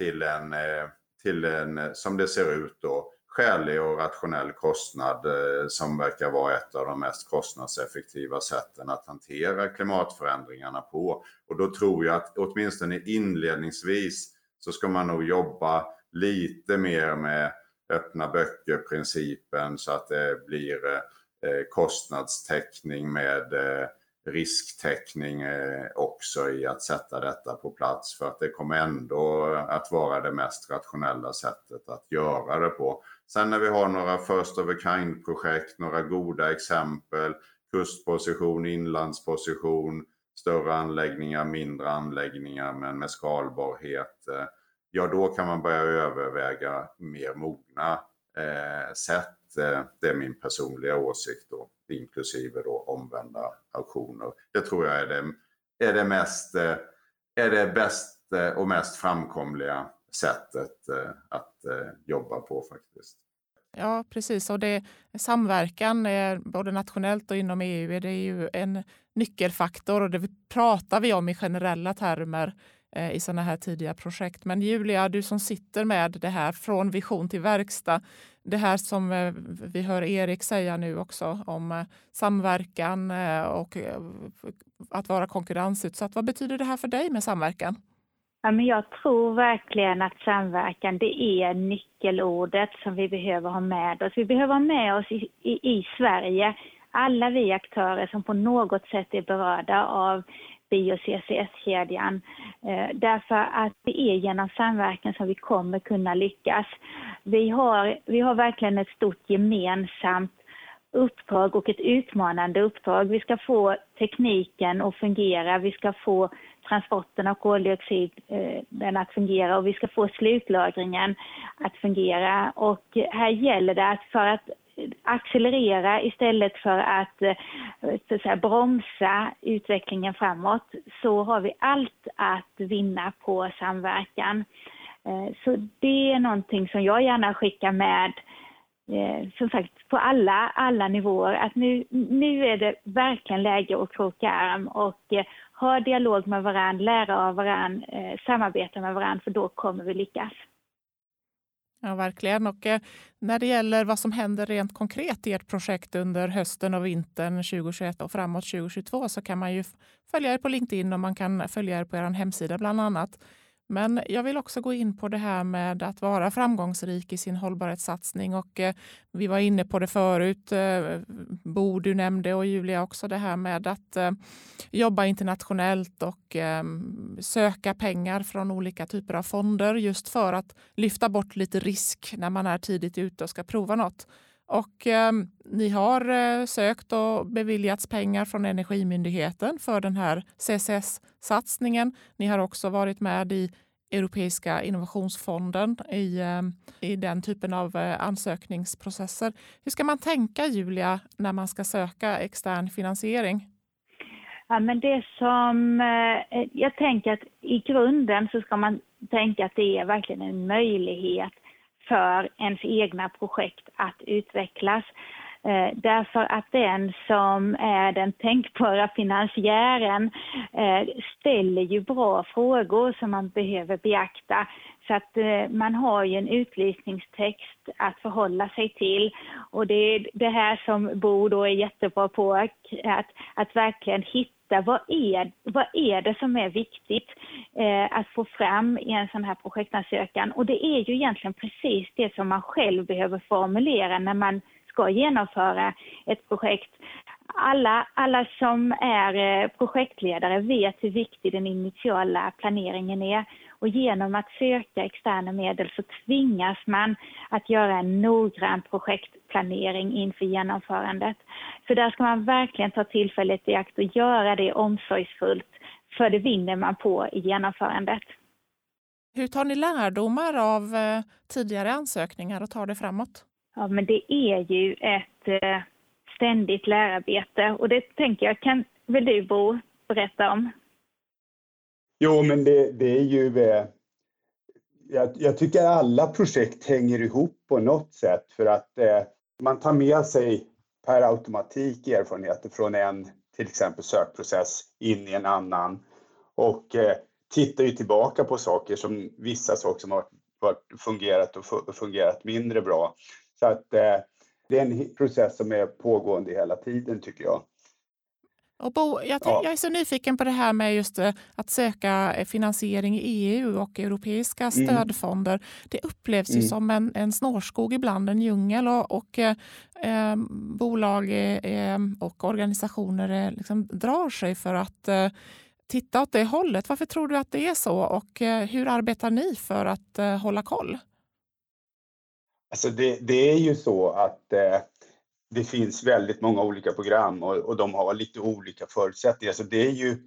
till en, eh, till en, eh, som det ser ut då, skälig och rationell kostnad eh, som verkar vara ett av de mest kostnadseffektiva sätten att hantera klimatförändringarna på. Och då tror jag att åtminstone inledningsvis så ska man nog jobba lite mer med öppna böcker-principen så att det blir kostnadstäckning med risktäckning eh, också i att sätta detta på plats för att det kommer ändå att vara det mest rationella sättet att göra det på. Sen när vi har några first of a kind-projekt, några goda exempel, kustposition, inlandsposition, större anläggningar, mindre anläggningar men med skalbarhet. Eh, ja, då kan man börja överväga mer mogna eh, sätt. Eh, det är min personliga åsikt då inklusive då omvända auktioner. Det tror jag är det, är det, mest, eh, är det bästa eh, och mest framkomliga sättet eh, att jobba på faktiskt. Ja, precis. Och det, samverkan, både nationellt och inom EU, är det ju en nyckelfaktor och det pratar vi om i generella termer i sådana här tidiga projekt. Men Julia, du som sitter med det här från vision till verkstad det här som eh, vi hör Erik säga nu också om eh, samverkan eh, och att vara konkurrensutsatt. Vad betyder det här för dig med samverkan? Ja, men jag tror verkligen att samverkan det är nyckelordet som vi behöver ha med oss. Vi behöver ha med oss i, i, i Sverige alla vi aktörer som på något sätt är berörda av bio-CCS-kedjan. Eh, därför att det är genom samverkan som vi kommer kunna lyckas. Vi har, vi har verkligen ett stort gemensamt uppdrag och ett utmanande uppdrag. Vi ska få tekniken att fungera, vi ska få transporten av koldioxiden eh, att fungera och vi ska få slutlagringen att fungera. Och här gäller det att för att accelerera istället för att, eh, så att säga, bromsa utvecklingen framåt så har vi allt att vinna på samverkan. Eh, så det är någonting som jag gärna skickar med eh, som sagt på alla, alla nivåer att nu, nu är det verkligen läge att kroka arm och eh, ha dialog med varandra, lära av varandra, samarbeta med varandra för då kommer vi lyckas. Ja, verkligen. Och när det gäller vad som händer rent konkret i ert projekt under hösten och vintern 2021 och framåt 2022 så kan man ju följa er på LinkedIn och man kan följa er på er hemsida bland annat. Men jag vill också gå in på det här med att vara framgångsrik i sin hållbarhetssatsning. Och eh, vi var inne på det förut, eh, Bo du nämnde och Julia också, det här med att eh, jobba internationellt och ehm, söka pengar från olika typer av fonder just för att lyfta bort lite risk när man är tidigt ute och ska prova något. Och eh, ni har eh, sökt och beviljats pengar från Energimyndigheten för den här CCS-satsningen. Ni har också varit med i Europeiska innovationsfonden i, eh, i den typen av eh, ansökningsprocesser. Hur ska man tänka, Julia, när man ska söka extern finansiering? Ja, men det som, eh, jag tänker att i grunden så ska man tänka att det är verkligen en möjlighet för ens egna projekt att utvecklas. Eh, därför att den som är den tänkbara finansiären eh, ställer ju bra frågor som man behöver beakta. Så att eh, man har ju en utlysningstext att förhålla sig till. Och det är det här som Bo då är jättebra på, att, att verkligen hitta vad är, vad är det som är viktigt eh, att få fram i en sån här projektansökan. Och det är ju egentligen precis det som man själv behöver formulera när man ska genomföra ett projekt. Alla, alla som är eh, projektledare vet hur viktig den initiala planeringen är. Och genom att söka externa medel så tvingas man att göra en noggrann projektplanering inför genomförandet. Så där ska man verkligen ta tillfället i akt och göra det omsorgsfullt, för det vinner man på i genomförandet. Hur tar ni lärdomar av eh, tidigare ansökningar och tar det framåt? Ja, men det är ju ett eh, ständigt lärarbete och det tänker jag, kan väl du Bo berätta om? Jo, men det, det är ju... Eh, jag, jag, tycker alla projekt hänger ihop på något sätt för att eh, man tar med sig per automatik erfarenheter från en till exempel sökprocess in i en annan och eh, tittar ju tillbaka på saker som vissa saker som har varit, fungerat och fungerat mindre bra. Så att eh, det är en process som är pågående hela tiden tycker jag. Och Bo, jag, ja. jag, är så nyfiken på det här med just eh, att söka eh, finansiering i EU och europeiska mm. stödfonder. Mm. Det upplevs mm. ju som en, en snårskog ibland, en djungel och, och eh, eh bolag eh, och organisationer liksom drar sig för att eh, titta åt det hållet. Varför tror du att det är så och hur arbetar ni för att hålla koll? Alltså det, det är ju så att eh, det finns väldigt många olika program och, och de har lite olika förutsättningar. Så det är ju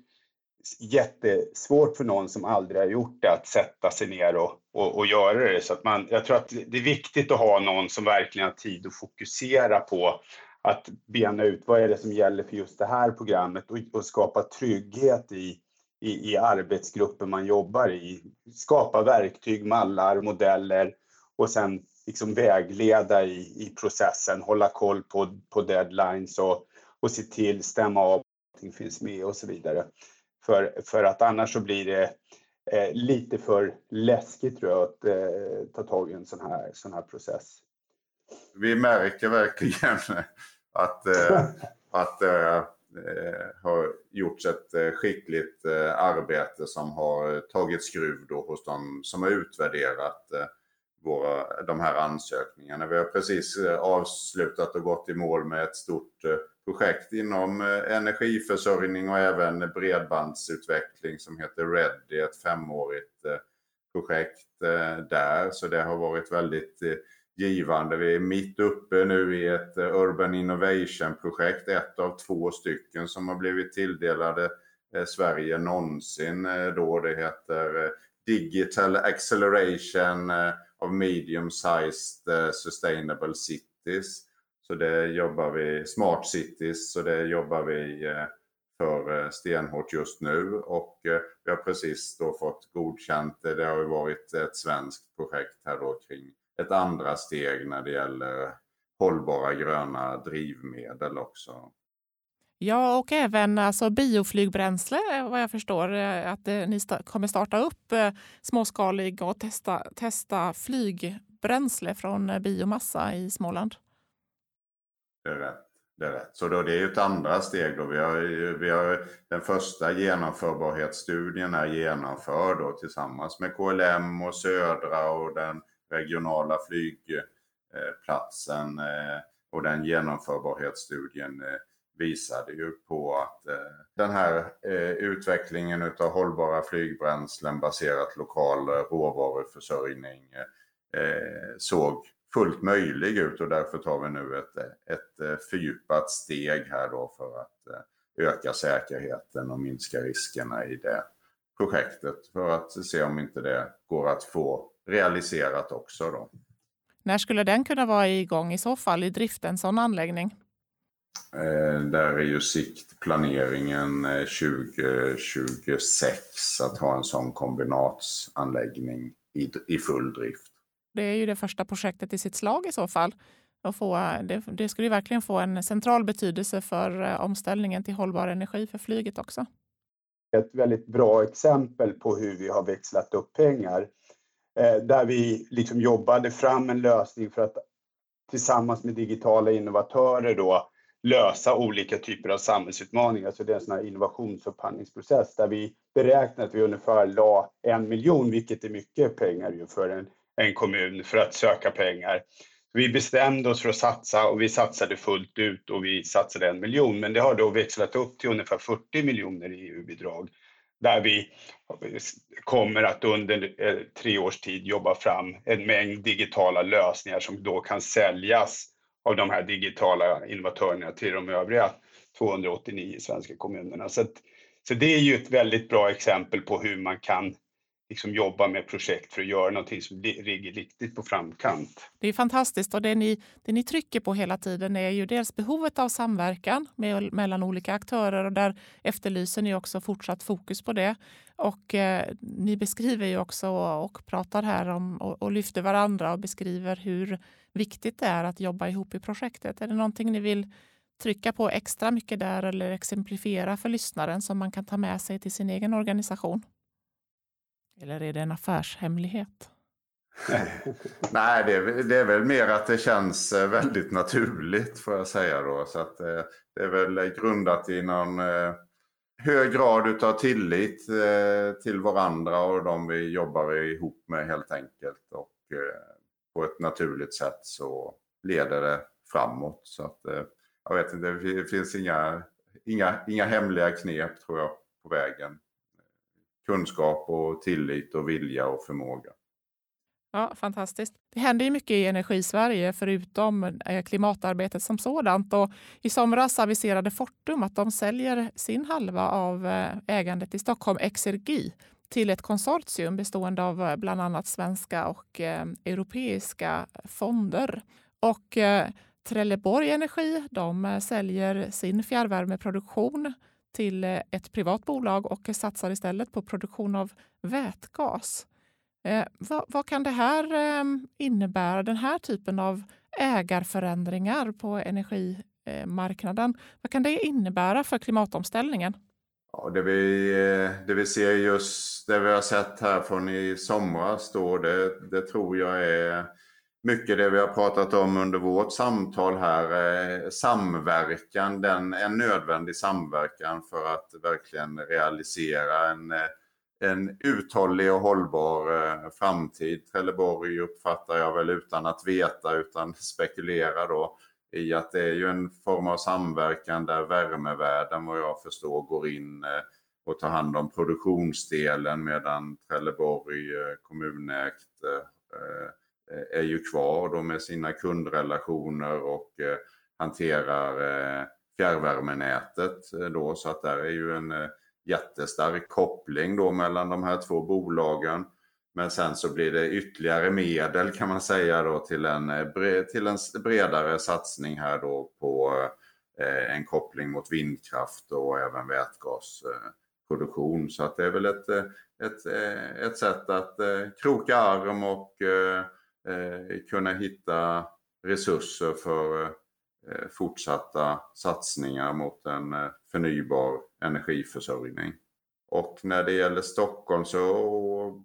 jättesvårt för någon som aldrig har gjort det att sätta sig ner och, och, och, göra det. Så att man, jag tror att det är viktigt att ha någon som verkligen har tid att fokusera på att bena ut vad är det som gäller för just det här programmet och, och skapa trygghet i, i, i arbetsgruppen man jobbar i. Skapa verktyg, mallar, modeller och sen liksom vägleda i, i processen, hålla koll på, på deadlines och, och se till, stämma av att allting finns med och så vidare. För, för att annars så blir det eh, lite för läskigt tror jag att eh, ta tag i en sån här, sån här process. vi märker verkligen att, eh, att det har gjorts ett eh, skickligt arbete som har tagit skruv då hos de som har utvärderat våra, de här ansökningarna. Vi har precis eh, avslutat och gått i mål med ett stort eh, projekt inom eh, energiförsörjning och även bredbandsutveckling som heter READY, ett femårigt projekt där. Så det har varit väldigt givande. Vi är mitt uppe nu i ett Urban Innovation-projekt, ett av två stycken som har blivit tilldelade Sverige någonsin. Då det heter Digital Acceleration av Medium-Sized eh, Sustainable Cities. Så det jobbar vi, Smart Cities, så det jobbar vi eh, för eh, stenhårt just nu och vi har precis då fått godkänt, det har ju varit ett svenskt projekt här då kring ett andra steg när det gäller hållbara gröna drivmedel också. Ja, och även alltså bioflygbränsle vad jag förstår eh, att eh, ni kommer starta upp eh, småskalig och testa, testa flygbränsle från eh, biomassa i Småland. Det är rätt. Det är rätt. Så då, det är ett andra steg. Då. Vi har, vi har, den första genomförbarhetsstudien är genomförd då, tillsammans med KLM och Södra och den regionala flygplatsen eh, och den genomförbarhetsstudien eh, visade ju på att eh, den här eh, utvecklingen av hållbara flygbränslen baserat lokal råvaruförsörjning eh, såg fullt möjlig ut och därför tar vi nu ett, ett eh, fördjupat steg här då för att öka säkerheten och minska riskerna i det projektet för att se om inte det går att få realiserat också. Då. När skulle den kunna vara igång i så fall i drift, en sån anläggning? Eh, där är ju siktplaneringen 2026 eh, att ha en sån kombinatsanläggning i, i full drift. Det är ju det första projektet i sitt slag i så fall. Och få, det, det skulle verkligen få en central betydelse för eh, omställningen till hållbar energi för flyget också. Ett väldigt bra exempel på hur vi har växlat upp pengar Eh, där vi liksom jobbade fram en lösning för att tillsammans med digitala innovatörer då lösa olika typer av samhällsutmaningar. Så det är en sån här innovationsupphandlingsprocess där vi beräknar att vi ungefär la en miljon, vilket är mycket pengar ju för en, en kommun, för att söka pengar. Vi bestämde oss för att satsa och vi satsade fullt ut och vi satsade en miljon. Men det har då växlat upp till ungefär 40 miljoner i EU-bidrag där vi kommer att under eh, tre års tid jobba fram en mängd digitala lösningar som då kan säljas av de här digitala innovatörerna till de övriga 289 svenska kommunerna. Så, att, så det är ju ett väldigt bra exempel på hur man kan liksom jobba med projekt för att göra någonting som ligger riktigt på framkant. Det är fantastiskt och det ni, det ni trycker på hela tiden är ju dels behovet av samverkan med, mellan olika aktörer och där efterlyser ni också fortsatt fokus på det. Och eh, ni beskriver ju också och pratar här om och, och lyfter varandra och beskriver hur viktigt det är att jobba ihop i projektet. Är det någonting ni vill trycka på extra mycket där eller exemplifiera för lyssnaren som man kan ta med sig till sin egen organisation? Eller är det en affärshemlighet? Nej, det är, det är, väl mer att det känns eh, väldigt naturligt får jag säga då. Så att eh, det är väl grundat i någon eh, hög grad av tillit till varandra och de vi jobbar ihop med helt enkelt. Och naturligt sätt så leder det framåt. Så att eh, jag vet inte, det finns inga, inga, inga hemliga knep tror jag på vägen kunskap och tillit och vilja och förmåga. Ja, Fantastiskt. Det händer ju mycket i Energisverige förutom eh, klimatarbetet som sådant. Och I somras aviserade Fortum att de säljer sin halva av eh, ägandet i Stockholm Exergi till ett konsortium bestående av eh, bland annat svenska och eh, europeiska fonder. Och eh, Trelleborg Energi de säljer sin fjärrvärmeproduktion till ett privat bolag och satsar istället på produktion av vätgas. Eh, vad, vad, kan det här eh, innebära, den här typen av ägarförändringar på energimarknaden? Vad kan det innebära för klimatomställningen? Ja, det, vi, eh, det vi ser just, det vi har sett här från i somras då, det, det tror jag är mycket det vi har pratat om under vårt samtal här. Eh, samverkan, den, en nödvändig samverkan för att verkligen realisera en, eh, en uthållig och hållbar framtid. Trelleborg uppfattar jag väl utan att veta, utan spekulera då, i att det är ju en form av samverkan där värmevärden, vad jag förstår, går in eh, och tar hand om produktionsdelen medan Trelleborg eh, kommunägt eh, är ju kvar då med sina kundrelationer och hanterar fjärrvärmenätet då så att där är ju en jättestark koppling då mellan de här två bolagen. Men sen så blir det ytterligare medel kan man säga då till en, eh, till en bredare satsning här då på eh, en koppling mot vindkraft och även vätgasproduktion. Eh, så att det är väl ett, ett, ett sätt att kroka arm och Eh, kunna hitta resurser för eh, fortsatta satsningar mot en eh, förnybar energiförsörjning. Och när det gäller Stockholm så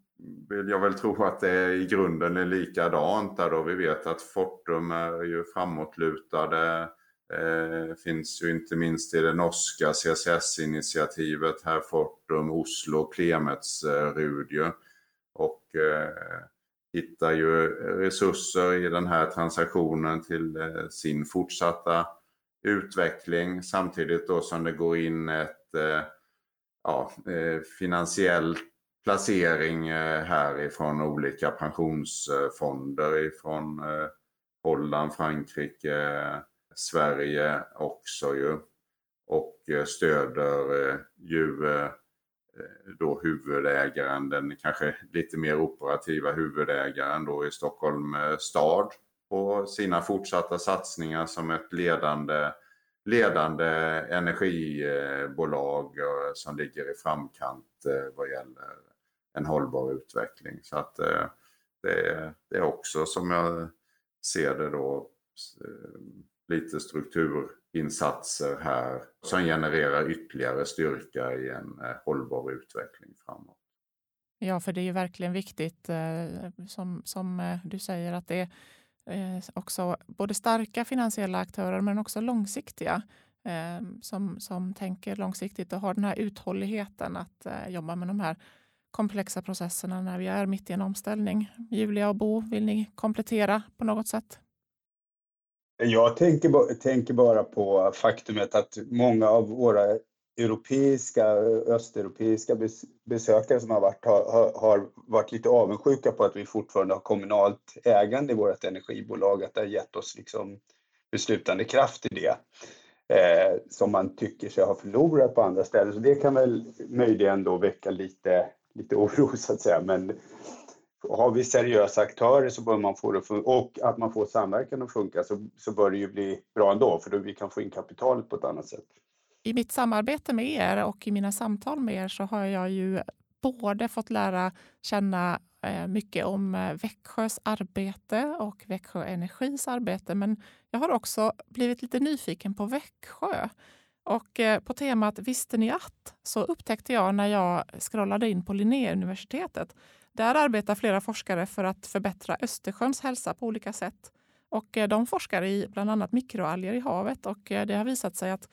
vill jag väl tro att det i grunden är likadant där då. Vi vet att Fortum är ju framåtlutade. Eh, finns ju inte minst i det norska CCS-initiativet här Fortum, Oslo, Klemets, eh, Rudju Och eh, hittar ju resurser i den här transaktionen till eh, sin fortsatta utveckling samtidigt då som det går in ett eh, ja, eh, placering eh, placering härifrån olika pensionsfonder ifrån eh, Holland, Frankrike, Sverige också ju. Och eh, stöder ju då huvudägaren, den kanske lite mer operativa huvudägaren då i Stockholm stad på sina fortsatta satsningar som ett ledande, ledande energibolag som ligger i framkant vad gäller en hållbar utveckling. Så att eh, det, det är också som jag ser det då eh, lite strukturinsatser här som genererar ytterligare styrka i en eh, hållbar utveckling framåt. Ja, för det är ju verkligen viktigt eh, som, som eh, du säger att det är också både starka finansiella aktörer men också långsiktiga som, som tänker långsiktigt och har den här uthålligheten att jobba med de här komplexa processerna när vi är mitt i en omställning. Julia och Bo, vill ni komplettera på något sätt? Jag tänker, tänker bara på faktumet att många av våra europeiska, östeuropeiska besökare som har varit har, har, varit lite avundsjuka på att vi fortfarande har kommunalt ägande i vårt energibolag, att det har gett oss liksom beslutande kraft i det. Eh, som man tycker sig ha förlorat på andra ställen. Så det kan väl möjligen då väcka lite, lite oro så att säga. Men har vi seriösa aktörer så bör man få det och att man får samverkan att funka så, så bör det ju bli bra ändå för då vi kan få in kapitalet på ett annat sätt. I mitt samarbete med er och i mina samtal med er så har jag ju både fått lära känna eh, mycket om eh, Växjös arbete och Växjö Energis arbete. Men jag har också blivit lite nyfiken på Växjö. Och eh, på temat Visste ni att? så upptäckte jag när jag scrollade in på Linnéuniversitetet där arbetar flera forskare för att förbättra Östersjöns hälsa på olika sätt. Och eh, de forskar i bland annat mikroalger i havet och eh, det har visat sig att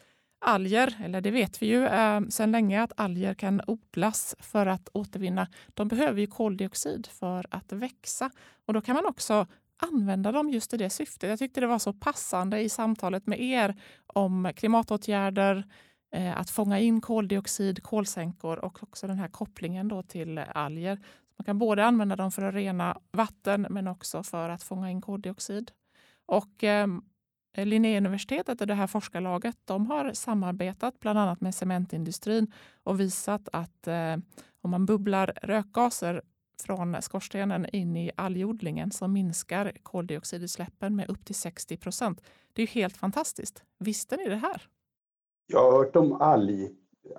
alger, eller det vet vi ju sedan länge att alger kan odlas för att återvinna. De behöver ju koldioxid för att växa och då kan man också använda dem just i det syftet. Jag tyckte det var så passande i samtalet med er om klimatåtgärder, eh, att fånga in koldioxid, kolsänkor och också den här kopplingen då till alger. Man kan både använda dem för att rena vatten men också för att fånga in koldioxid. Och eh, Linnéuniversitetet och det här forskarlaget de har samarbetat bland annat med cementindustrin och visat att eh, om man bubblar rökgaser från skorstenen in i algodlingen så minskar koldioxidutsläppen med upp till 60 procent. Det är helt fantastiskt. Visste ni det här? Jag har hört om alg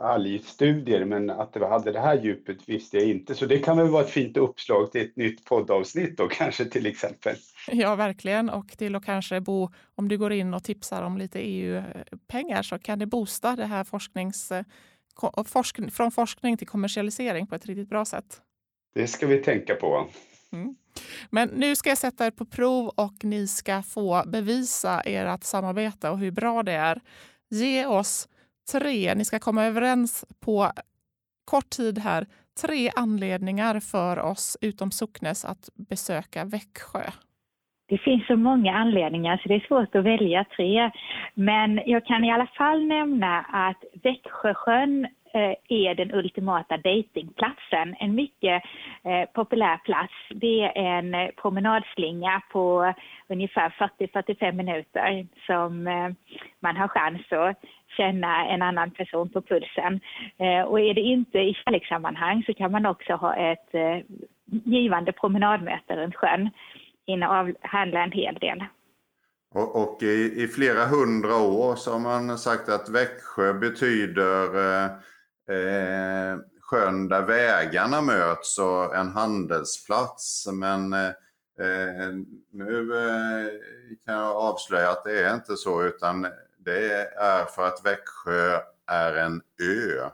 algstudier men att det hade det här djupet visste jag inte. Så det kan väl vara ett fint uppslag till ett nytt poddavsnitt då kanske till exempel. Ja, verkligen. Och till att kanske bo, om du går in och tipsar om lite EU-pengar så kan det boosta det här forsknings, forsk, från forskning till kommersialisering på ett riktigt bra sätt. Det ska vi tänka på. Mm. Men nu ska jag sätta er på prov och ni ska få bevisa ert samarbete och hur bra det är. Ge oss tre, ni ska komma överens på kort tid här, tre anledningar för oss utom Socknes att besöka Växjö. Det finns så många anledningar så det är svårt att välja tre. Men jag kan i alla fall nämna att Växjösjön Eh, är den ultimata datingplatsen. En mycket eh, populär plats. Det är en eh, promenadslinga på ungefär 40-45 minuter som eh, man har chans att känna en annan person på pulsen. Eh, och är det inte i kärlekssammanhang så kan man också ha ett givande promenadmöte runt sjön hinna avhandla en hel del. Och, och i, i, flera hundra år så har man sagt att Växjö betyder eh, eh, sjön där vägarna möts och en handelsplats. Men eh, eh, nu eh, kan jag avslöja att det är inte så utan det är för att Växjö är en ö.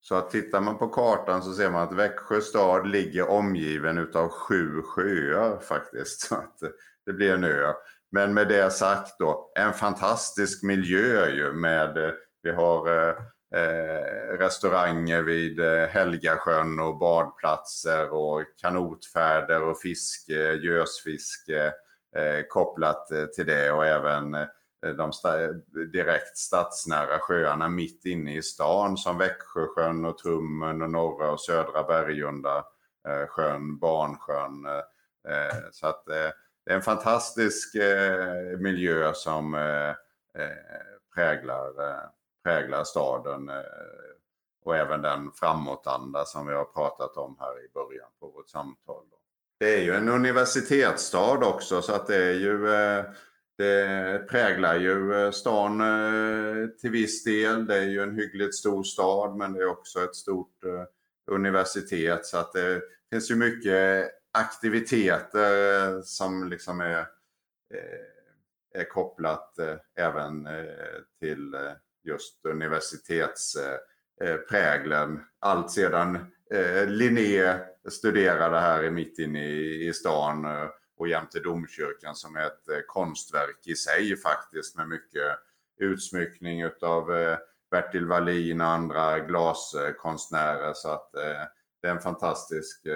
Så att tittar man på kartan så ser man att Växjö stad ligger omgiven utav sju sjöar faktiskt. Så att det blir en ö. Men med det sagt då, en fantastisk miljö ju med, vi har eh, eh, restauranger vid eh, Helgasjön och badplatser och kanotfärder och fiske, gösfiske eh, kopplat eh, till det och även de direkt stadsnära sjöarna mitt inne i stan som Växjösjön och Trummen och norra och södra Bergunda eh, sjön, Barnsjön. Eh, så att det är en fantastisk miljö som präglar, präglar staden eh, och även den framåtanda som vi har pratat om här i början på vårt samtal. Det är ju en universitetsstad också så att det är ju eh, det präglar ju eh, stan till viss del. Det är ju en hyggligt stor stad men det är också ett stort universitet så att det finns ju mycket aktiviteter som liksom är, är kopplat även till just universitetsprägeln. Allt sedan eh, Linné studerade här mitt inne i stan eh, och jämte domkyrkan som är ett eh, konstverk i sig faktiskt med mycket utsmyckning utav Bertil Wallin och andra glaskonstnärer. Så att det är en fantastisk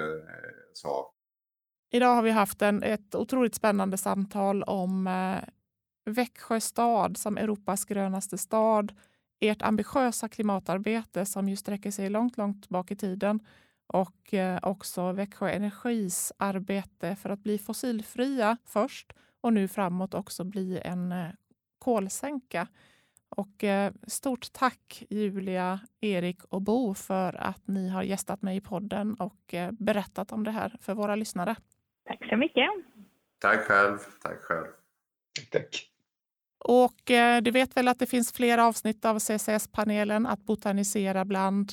sak. Idag har vi haft en, ett otroligt spännande samtal om Växjö stad som Europas grönaste stad. Ert ambitiösa klimatarbete som ju sträcker sig långt, långt bak i tiden och eh, också Växjö Energis arbete för att bli fossilfria först och nu framåt också bli en eh, kolsänka. Och eh, stort tack Julia, Erik och Bo för att ni har gästat mig i podden och berättat om det här för våra lyssnare. Tack så mycket. Tack själv. Tack själv. Tack. Och eh, du vet väl att det finns fler avsnitt av CCS-panelen att botanisera bland.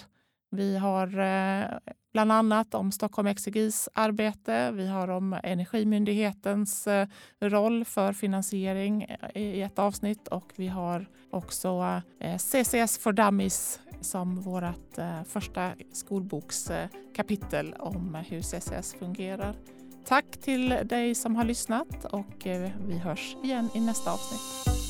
Vi har eh, bland annat om Stockholm Exergis arbete. Vi har om Energimyndighetens eh, roll för finansiering i ett avsnitt och vi har också CCS for Dummies som vårt första skolbokskapitel om hur CCS fungerar. Tack till dig som har lyssnat och eh, vi hörs igen i nästa avsnitt.